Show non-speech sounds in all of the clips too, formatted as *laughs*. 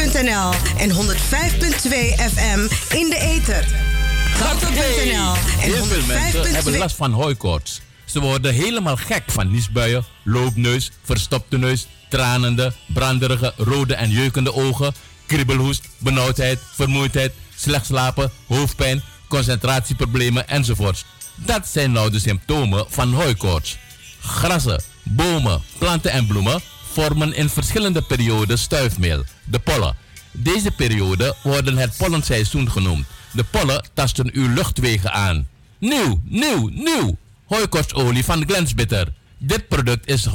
En 105.2 FM in de ether. Garten.nl en Heel veel mensen hebben last van hooikoorts. Ze worden helemaal gek van niesbuien, loopneus, verstopte neus, tranende, branderige, rode en jeukende ogen, kriebelhoest, benauwdheid, vermoeidheid, slecht slapen, hoofdpijn, concentratieproblemen enzovoorts. Dat zijn nou de symptomen van hooikoorts. Grassen, bomen, planten en bloemen vormen in verschillende perioden stuifmeel, de pollen. Deze perioden worden het pollenseizoen genoemd. De pollen tasten uw luchtwegen aan. Nieuw, nieuw, nieuw! Hooikorstolie van Glensbitter. Dit product is 100%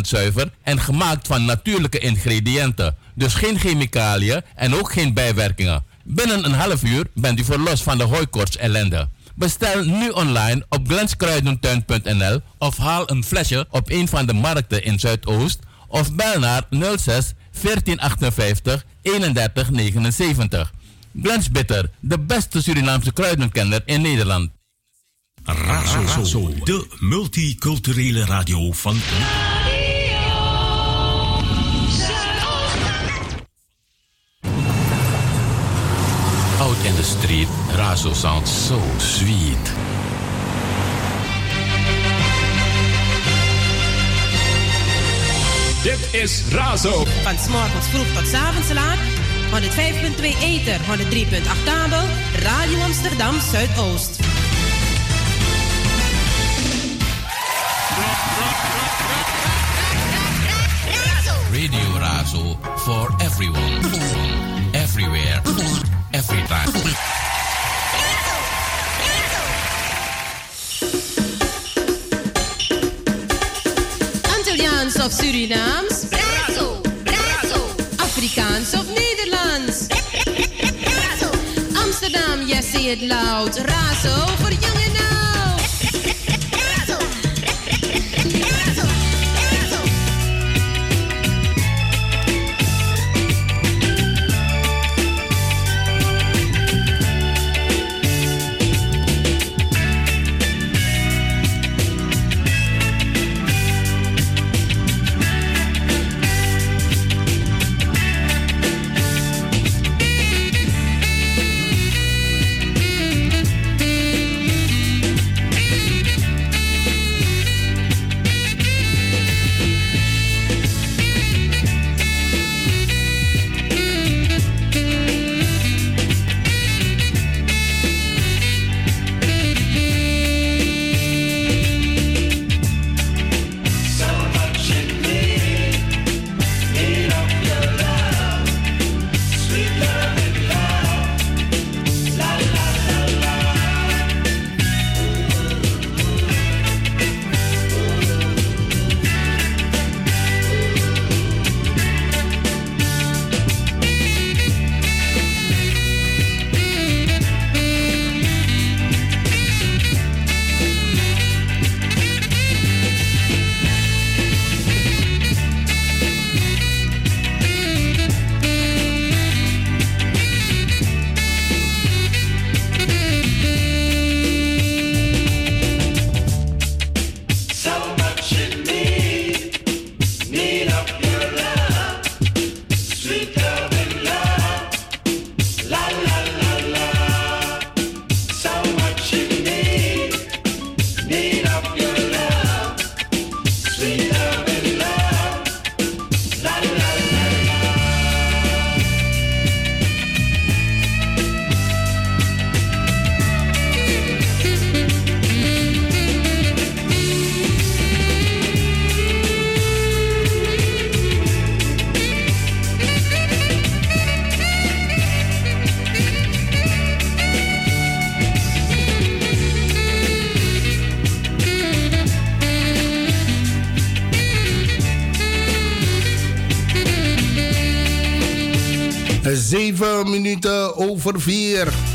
zuiver en gemaakt van natuurlijke ingrediënten. Dus geen chemicaliën en ook geen bijwerkingen. Binnen een half uur bent u verlost van de hooikorts ellende. Bestel nu online op glenskruidentuin.nl of haal een flesje op een van de markten in Zuidoost of bel naar 06 1458 3179. Glens Bitter, de beste Surinaamse kruidenkenner in Nederland. Razo, de multiculturele radio van... Out in the street, Razo sounds so sweet. Dit is Razo. Van s'morgens vroeg tot avonds laat. 105.2 Ether, 103.8 kabel. Radio Amsterdam Zuidoost. Radio Razo for everyone. Everywhere. Every time. Of Surinaams? Brazo, brazo. Afrikaans of Nederlands? Brazo. Amsterdam, yes, say it loud. Razo voor jong en Zeven minuten over vier.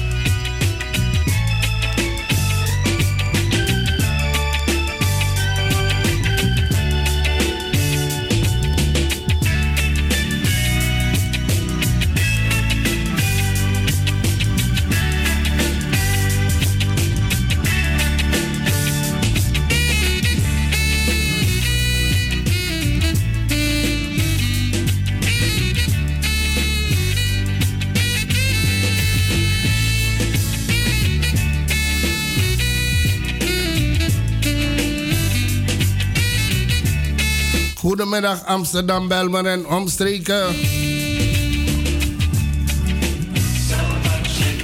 Goedemiddag Amsterdam, Belmer en omstreken.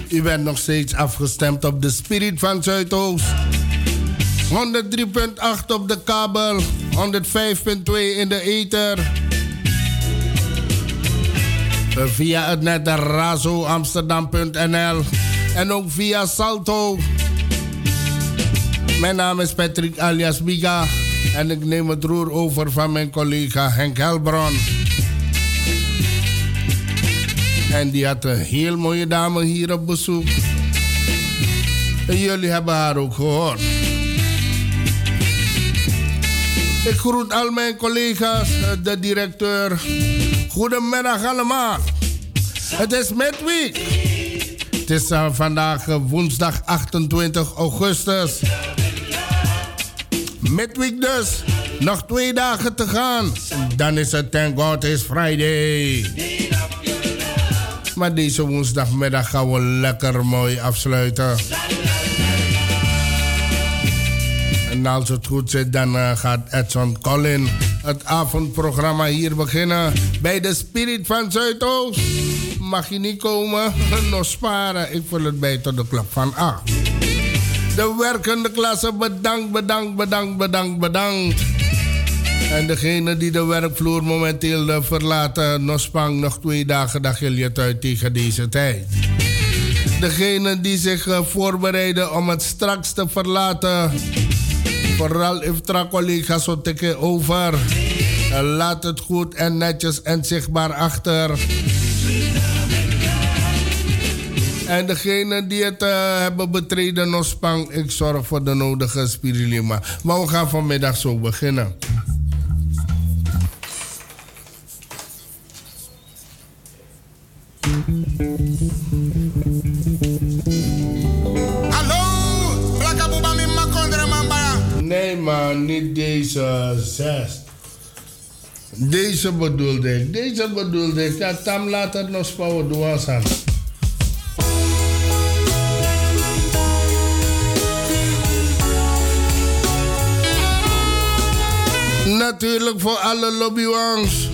U bent nog steeds afgestemd op de Spirit van Zuidoost. 103.8 op de kabel, 105.2 in de ether. Via het net razoamsterdam.nl en ook via Salto. Mijn naam is Patrick alias Biga en ik neem het roer over van mijn collega Henk Helbron. En die had een heel mooie dame hier op bezoek. En jullie hebben haar ook gehoord. Ik groet al mijn collega's, de directeur. Goedemiddag allemaal. Het is midweek. Het is uh, vandaag uh, woensdag 28 augustus. Midweek dus. Nog twee dagen te gaan. Dan is het Thank God is Friday. Maar deze woensdagmiddag gaan we lekker mooi afsluiten. En als het goed zit, dan uh, gaat Edson Collin het avondprogramma hier beginnen. Bij de Spirit van Zuidoost. Mag je niet komen? *laughs* Nog sparen. Ik vul het bij tot de klok van 8. De werkende klasse bedankt, bedankt, bedankt, bedankt, bedankt. En degene die de werkvloer momenteel verlaten, nog spang nog twee dagen, dag je uit tegen deze tijd. Degene die zich voorbereiden om het straks te verlaten, vooral Iftra collega's zo tikken over. Laat het goed en netjes en zichtbaar achter. En degene die het uh, hebben betreden, nog spang, ik zorg voor de nodige spirulima. Maar we gaan vanmiddag zo beginnen. Nee man, niet deze zes. Deze bedoelde ik, deze bedoelde ik. Ja, Tam laat het nog spouwen doen aan. Natuurlijk voor alle lobbywangs.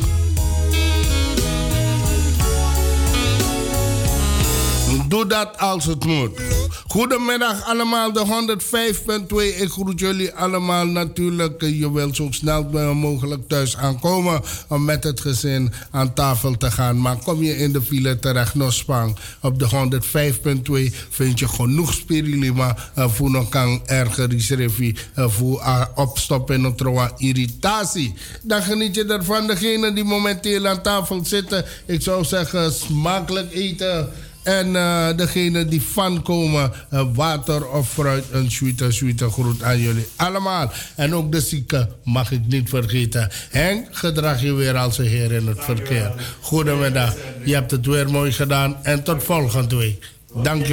Doe dat als het moet. Goedemiddag allemaal, de 105.2. Ik groet jullie allemaal natuurlijk. Je wilt zo snel mogelijk thuis aankomen om met het gezin aan tafel te gaan. Maar kom je in de file terecht, nog spang. Op de 105.2 vind je genoeg spirulima voor nog kan erger reservie voor opstoppen en irritatie. Dan geniet je ervan. Degene die momenteel aan tafel zitten, ik zou zeggen smakelijk eten. En uh, degene die van komen, uh, water of fruit, een sweete, sweete groet aan jullie allemaal. En ook de zieken mag ik niet vergeten. Henk, gedrag je weer als een heer in het verkeer. Goedemiddag, je hebt het weer mooi gedaan en tot volgende week. Dank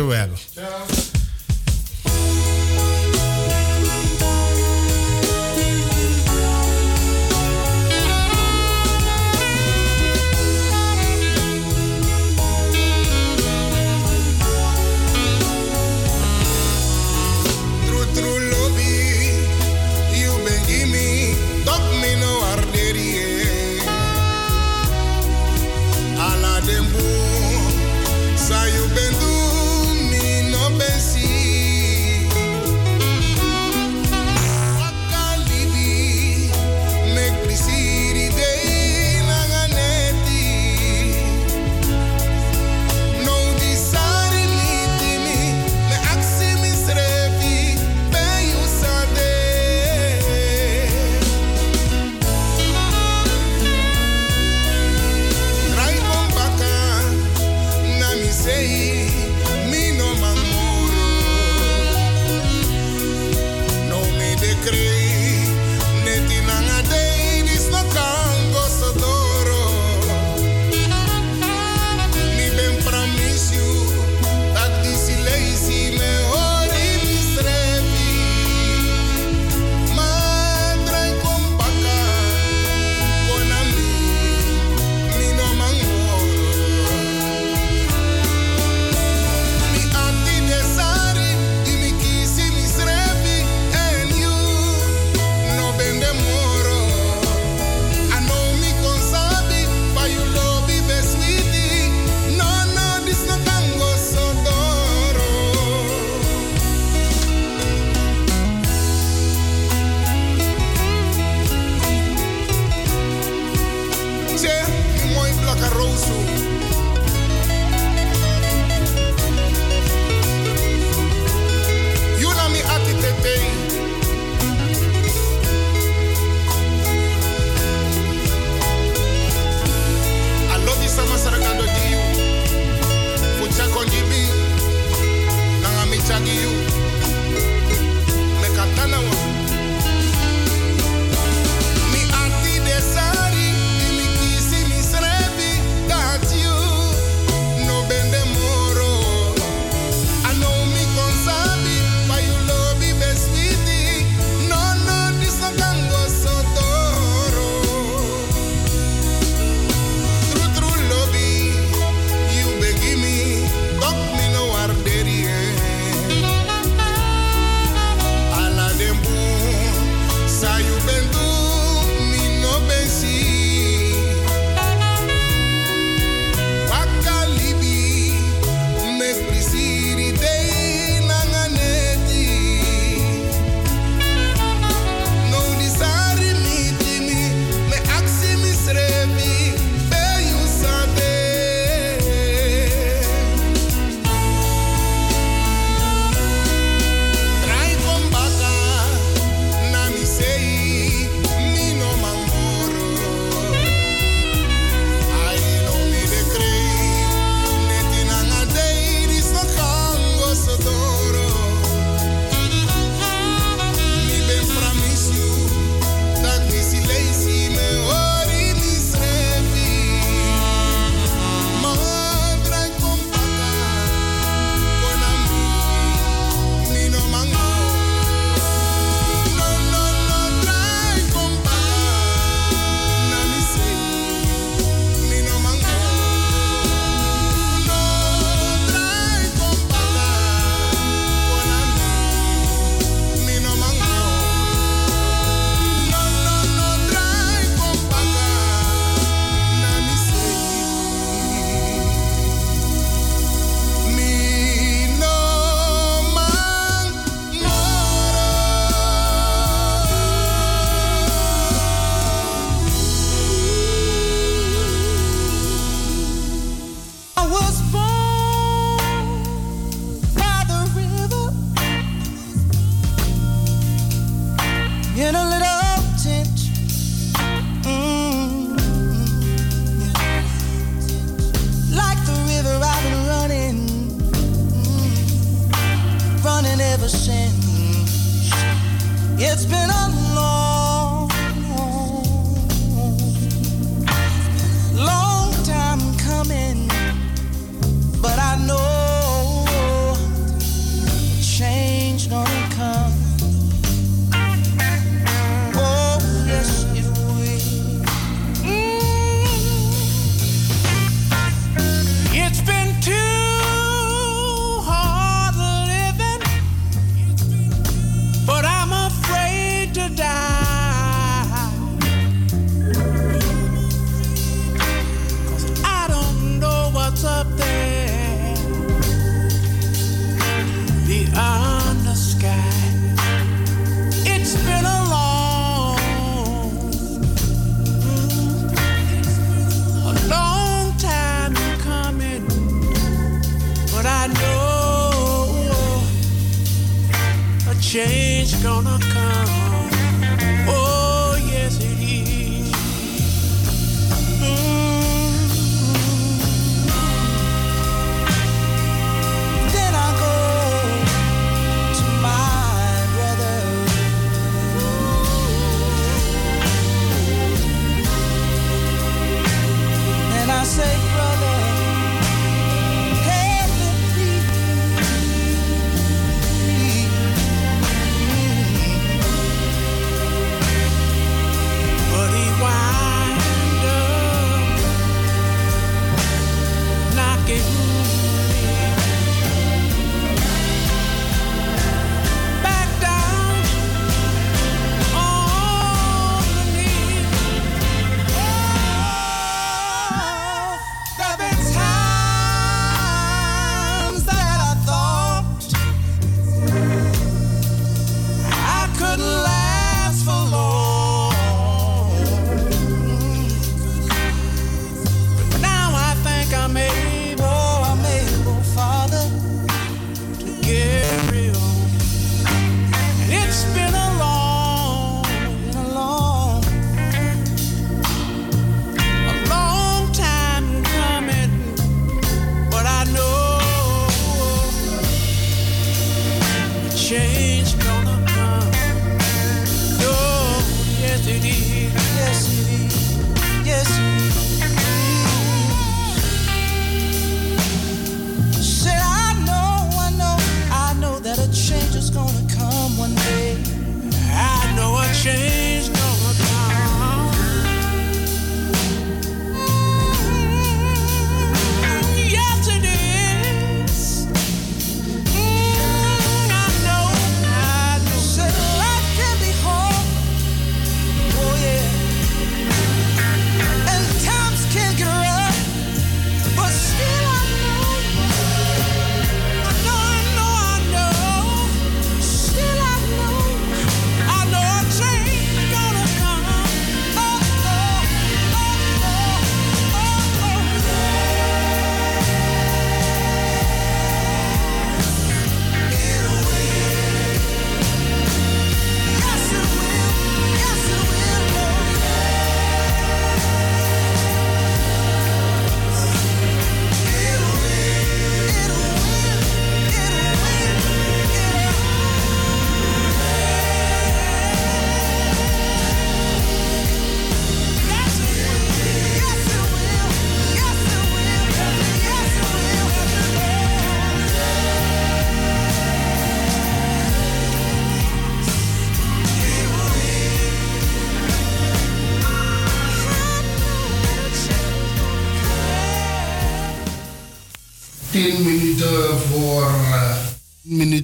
change gonna come?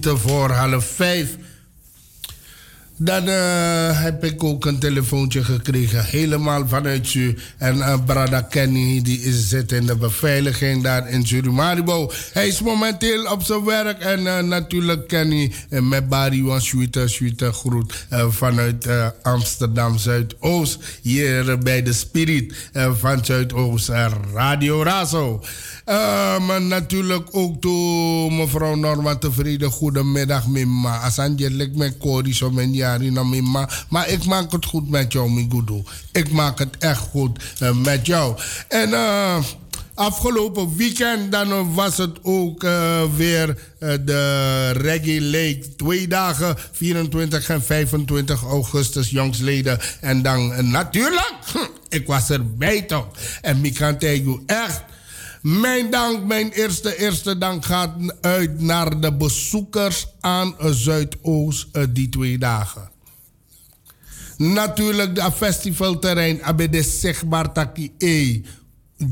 Voor half vijf. Dan uh, heb ik ook een telefoontje gekregen, helemaal vanuit u. En uh, Brada Kenny, die is zit in de beveiliging daar in Surimaribo. Hij is momenteel op zijn werk. En uh, natuurlijk Kenny met Barry van Sweeter, Sweeter groet vanuit Amsterdam Zuidoost. Hier bij de Spirit van Zuidoost, Radio Razo. Maar natuurlijk ook toe mevrouw Norma tevreden. Goedemiddag, Mimma. Asanje lek met Cody zo mijn Maar ik maak het goed met jou, Migudu. Ik maak het echt goed uh, met jou. En uh, afgelopen weekend dan was het ook uh, weer de Reggae Lake. Twee dagen, 24 en 25 augustus, jongsleden. En dan natuurlijk, ik was erbij toch. En ik kan tegen u echt mijn dank, mijn eerste, eerste dank gaat uit naar de bezoekers aan Zuidoost die twee dagen. Natuurlijk de festivalterrein, abe de zichtbaar taki e.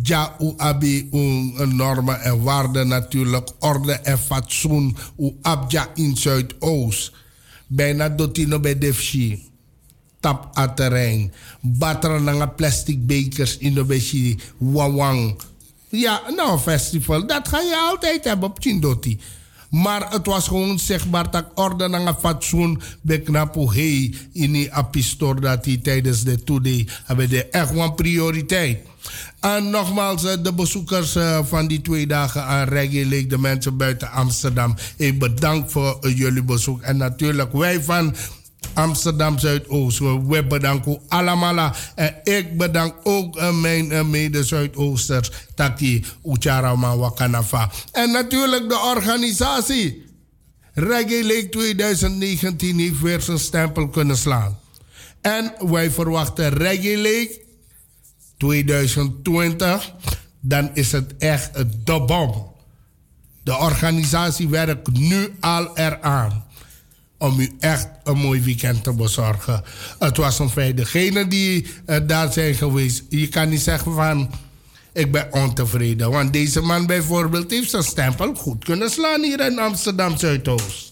Ja, u abi een normen en waarden natuurlijk, orde en fatsoen, u abja in Zuidoost. Bijna dotino bij defshi. Tap a terrein. Batra nanga plastic bekers in de wawang ja, nou, festival, dat ga je altijd hebben op Chindoti. Maar het was gewoon zichtbaar dat orde en een fatsoen beknapu hey in die apistor dat hij tijdens de today hebben de echt een prioriteit. En nogmaals, eh, de bezoekers eh, van die twee dagen aan Reggae Lake, de mensen buiten Amsterdam, ik bedankt voor jullie bezoek. En natuurlijk wij van Amsterdam Zuidoost. We bedanken allemaal. En ik bedank ook uh, mijn uh, mede-Zuidoosters. Taki Ucharama Wakanafa. En natuurlijk de organisatie. Reggae Lake 2019 heeft weer zijn stempel kunnen slaan. En wij verwachten Reggae Lake 2020. Dan is het echt de bom. De organisatie werkt nu al eraan om u echt een mooi weekend te bezorgen. Het was een feit. Degenen die uh, daar zijn geweest, je kan niet zeggen van ik ben ontevreden. Want deze man bijvoorbeeld heeft zijn stempel goed kunnen slaan hier in Amsterdam Zuidoost.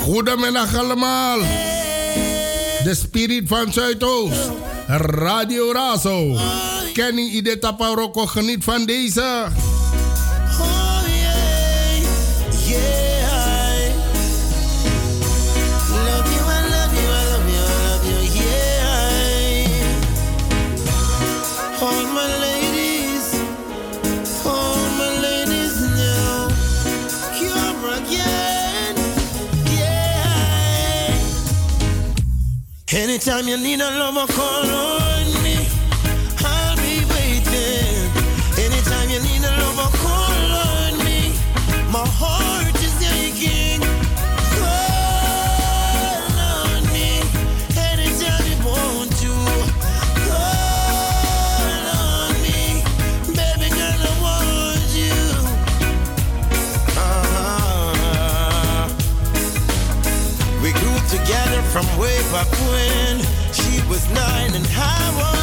Goedemiddag allemaal. De spirit van Zuidoost. Radio Razo. Kenny Idetapa Rocco geniet van deze. Anytime you I love you I love you I love you Yeah I Call my ladies Call my ladies now Come on yeah Yeah I Can it time you need a lover, call on from way back when. She was nine and I was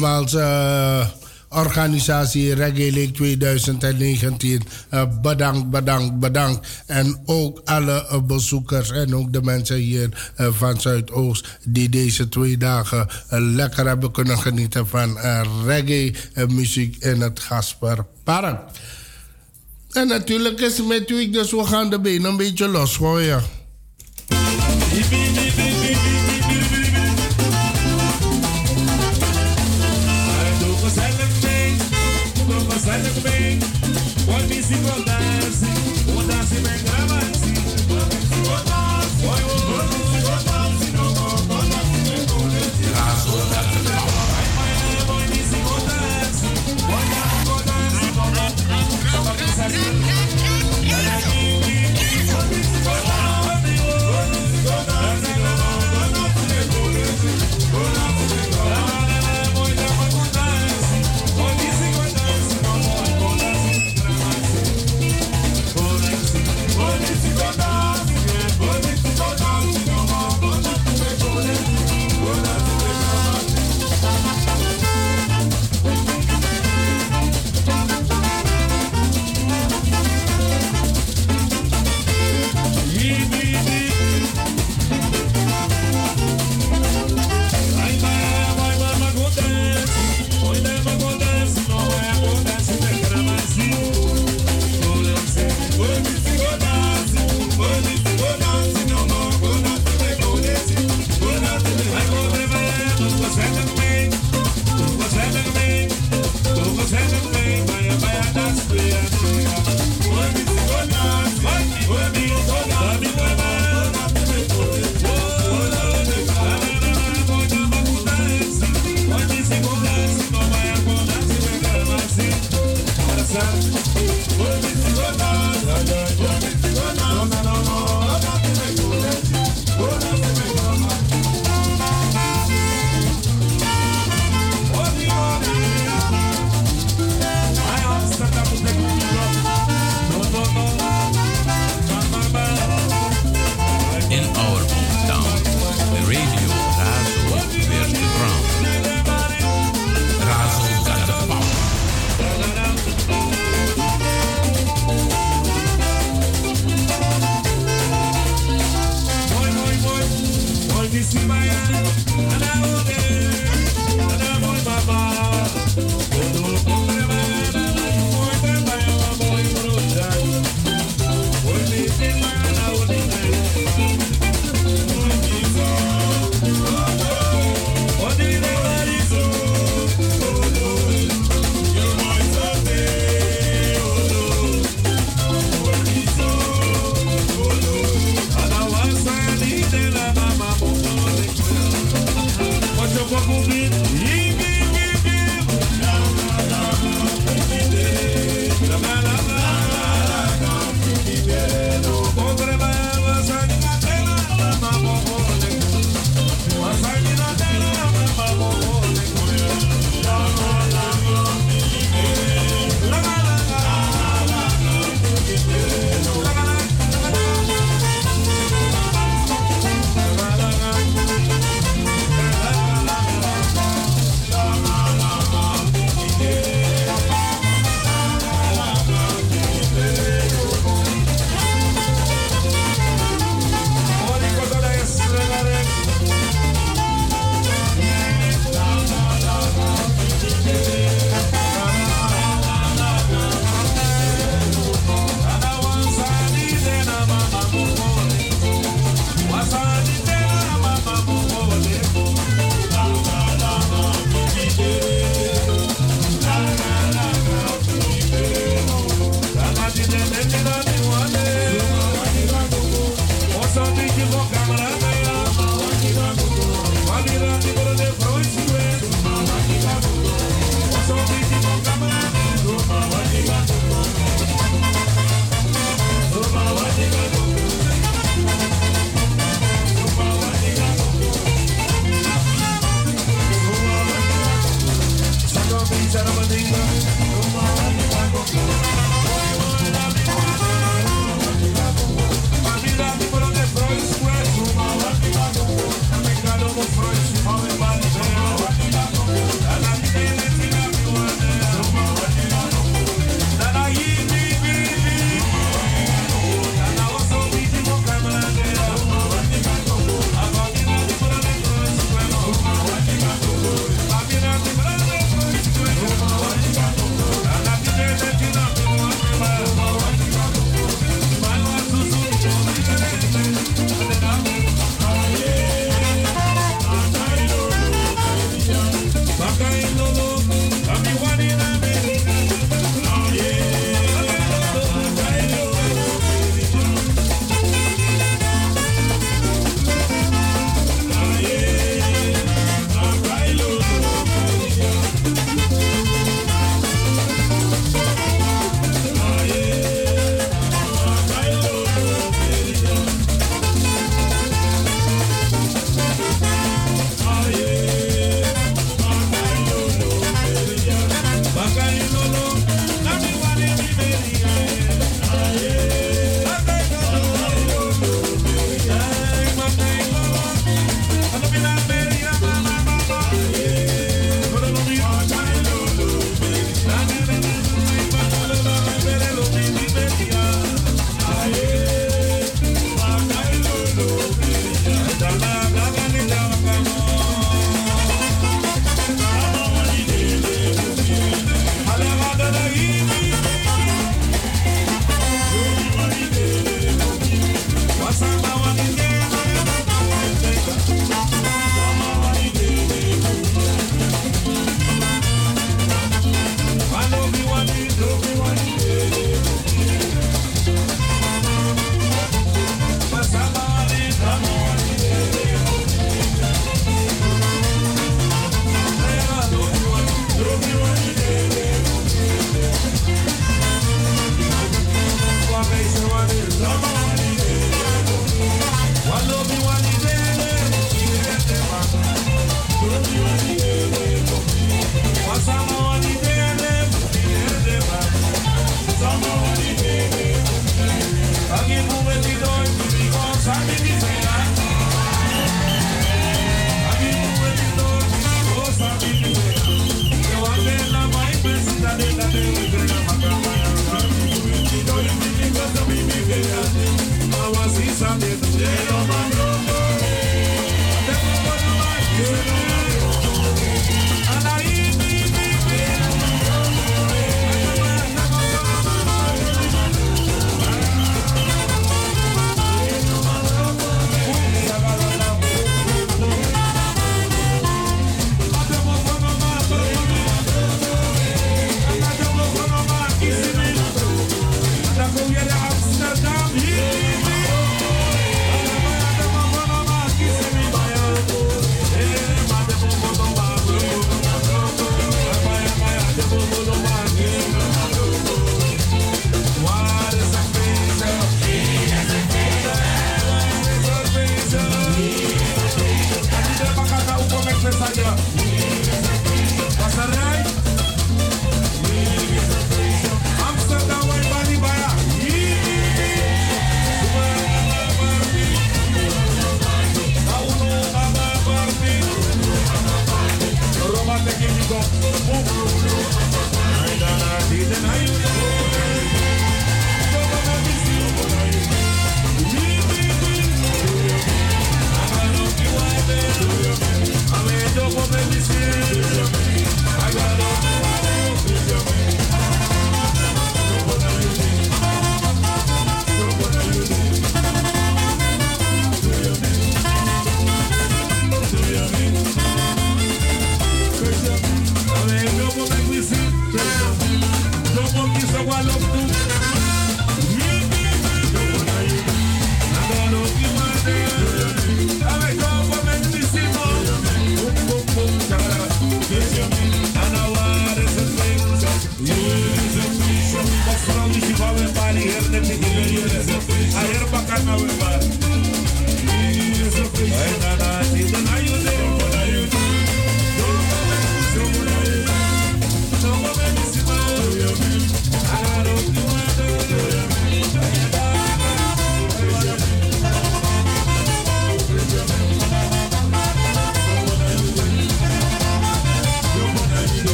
nogmaals, uh, organisatie Reggae League 2019. Uh, bedankt, bedankt, bedankt. En ook alle uh, bezoekers en ook de mensen hier uh, van Zuidoost... die deze twee dagen lekker hebben kunnen genieten van reggae muziek in het Gasperpark. En natuurlijk is het met u, dus we gaan de benen een beetje losgooien. se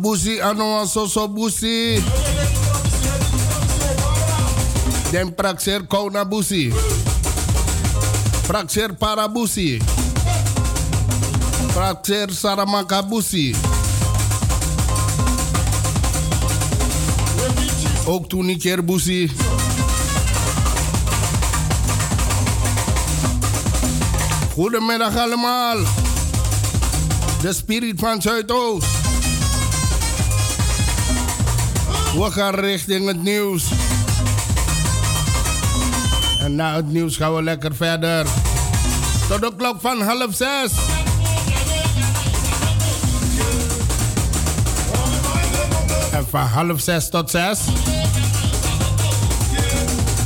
Abusi ano soso busi. Den praxer kona busi. Praxer para busi. Praxer saramaka busi. Ook toen keer busi. Goedemiddag allemaal. De spirit van Zuidoost. We gaan richting het nieuws. En na het nieuws gaan we lekker verder. Tot de klok van half zes. En van half zes tot zes.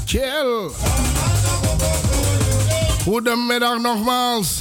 Chill. Goedemiddag nogmaals.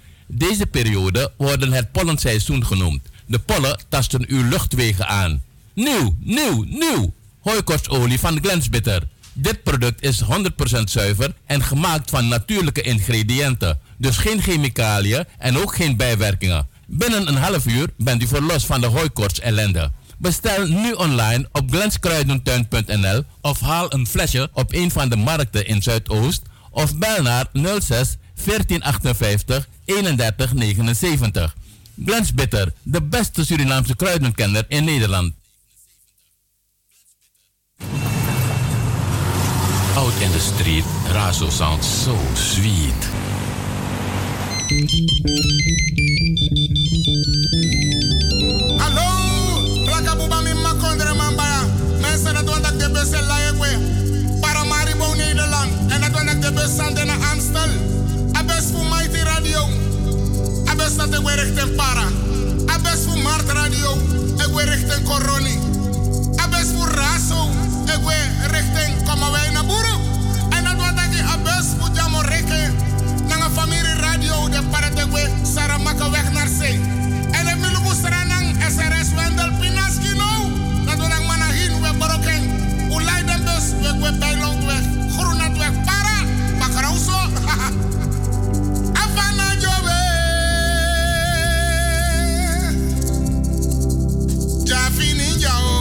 Deze periode worden het pollenseizoen genoemd. De pollen tasten uw luchtwegen aan. Nieuw, nieuw, nieuw! Hooikortsolie van Glensbitter. Dit product is 100% zuiver en gemaakt van natuurlijke ingrediënten. Dus geen chemicaliën en ook geen bijwerkingen. Binnen een half uur bent u verlost van de hooikorts ellende. Bestel nu online op glenskruidentuin.nl of haal een flesje op een van de markten in Zuidoost of bel naar 06 1458 31 79. Glens Bitter, de beste Surinaamse kruidenkenner in Nederland. Out in the street, Razo sounds so sweet. Hallo, plaka buba mi makondre mambaya. Mensen dat want dat de bus in. Paramaribo Nederland. En dat want dat de bus zand in Amstel. Abes voor Mighty Radio. Abes dat ik weer Para. Abes voor Mart Radio. Ik weer richting voor. Ik weer richting Komawai Boero. En dat dat ik abes voor Jamoreke. Nanga familie radio de Parategwe Saramaka weg naar zee. En ik wil stranang SRS Wendel Pinaski nou. Dat we dan manahin we boroken. Hoe leiden bus we we bijlong weg. Para. Bakrauso. *laughs* Afana jà fi níjà o.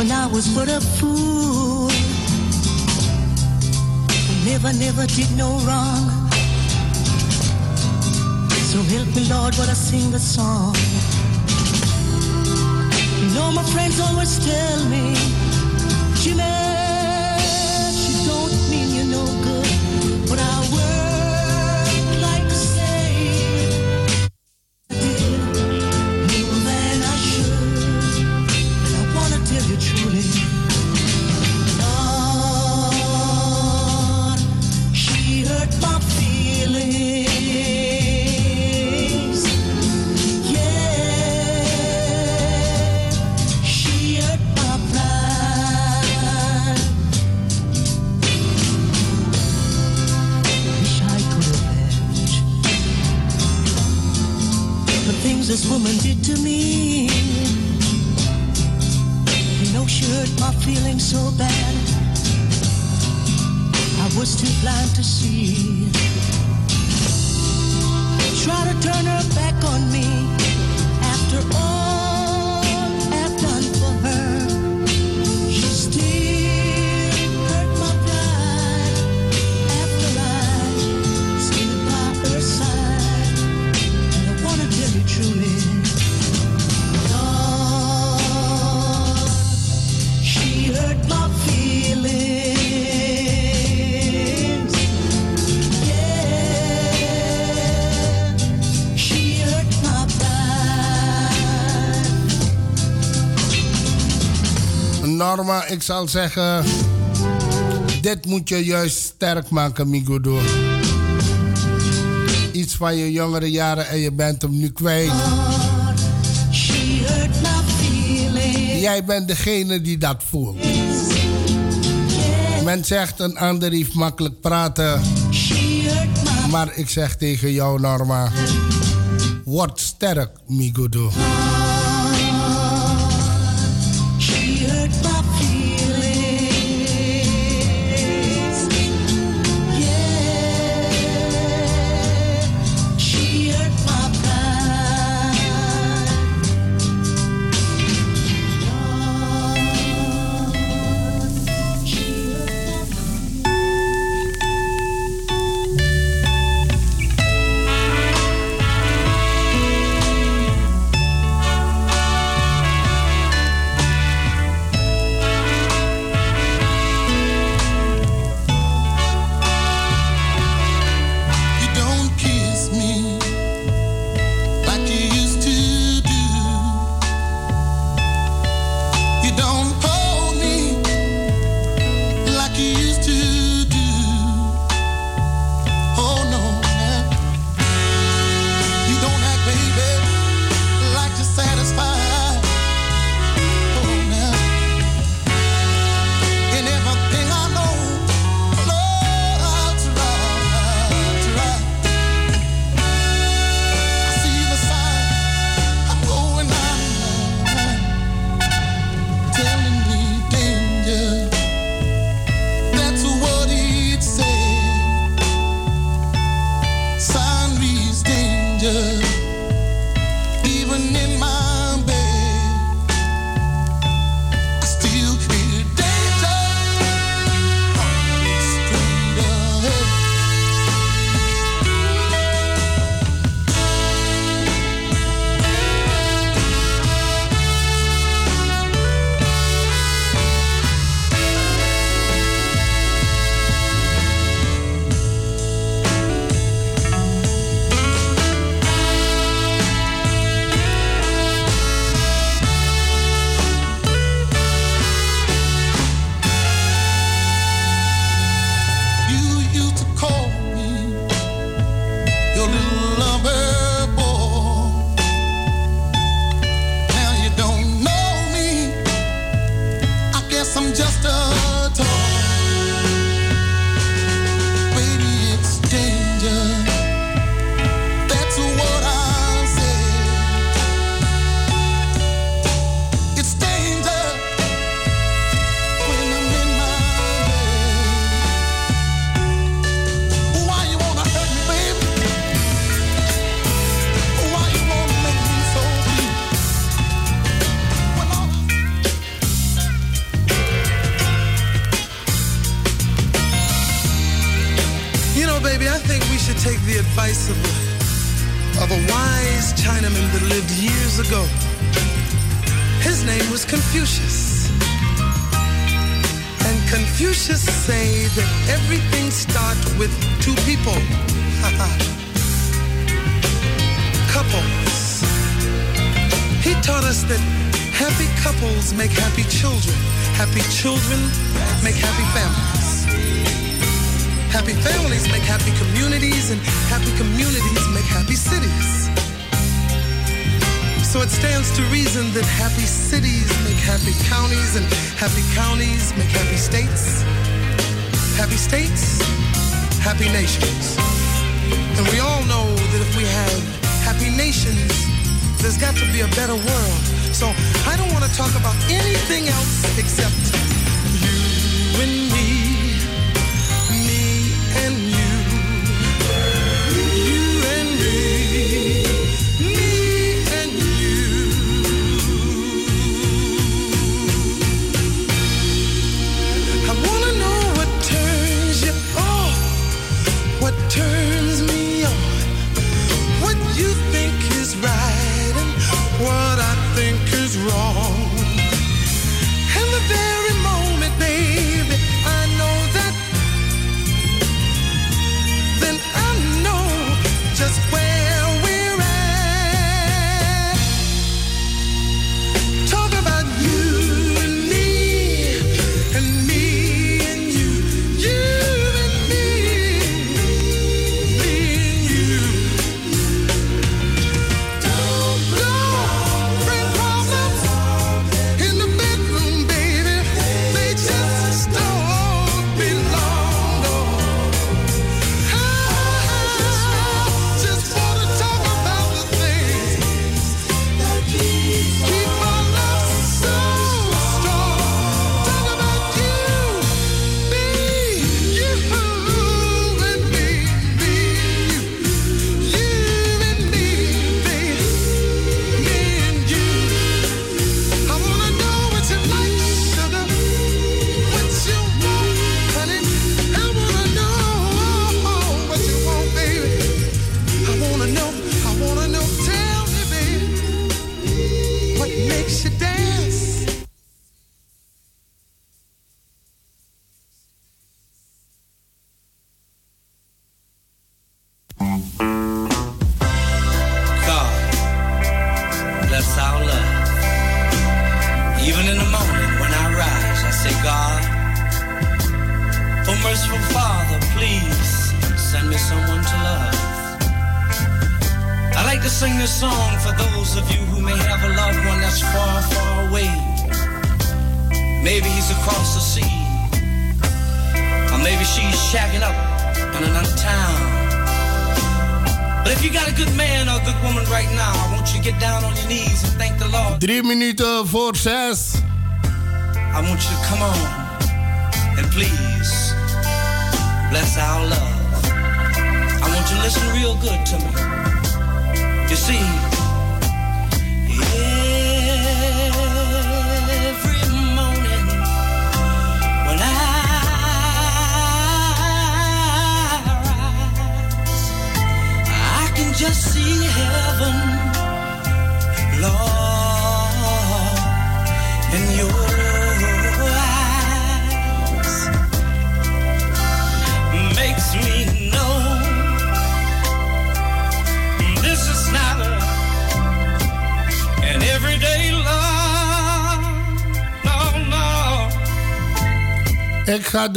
when I was but a fool. Never, never did no wrong. So help me, Lord, while I sing a song. You know, my friends always tell me, Jimmy. ik zal zeggen. Dit moet je juist sterk maken, Migudo. Iets van je jongere jaren en je bent hem nu kwijt. Jij bent degene die dat voelt. Men zegt een ander heeft makkelijk praten. Maar ik zeg tegen jou, Norma. Word sterk, Migudo.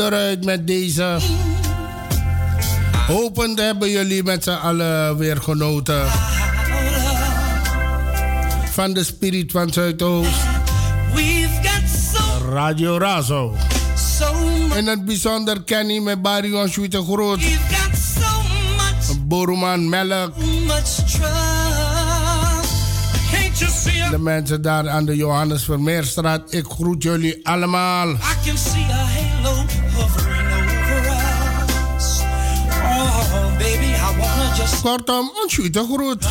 Eruit met deze. Hopend hebben jullie met z'n allen weer genoten. Van de spirit van Zuidoost. Radio Razo. In het bijzonder Kenny met Barry Schuite Groot. Boruman Melk. De mensen daar aan de Johannes Vermeerstraat. Ik groet jullie allemaal. Kortom, een Schuite Groot.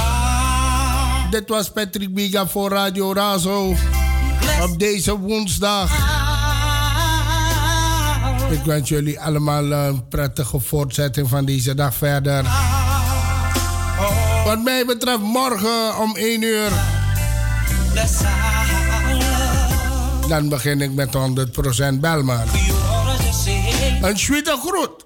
Dit was Patrick Biga voor Radio Razo. Op deze woensdag. Ik wens jullie allemaal een prettige voortzetting van deze dag verder. Wat mij betreft morgen om 1 uur. Dan begin ik met 100% Belmar. Een oh God,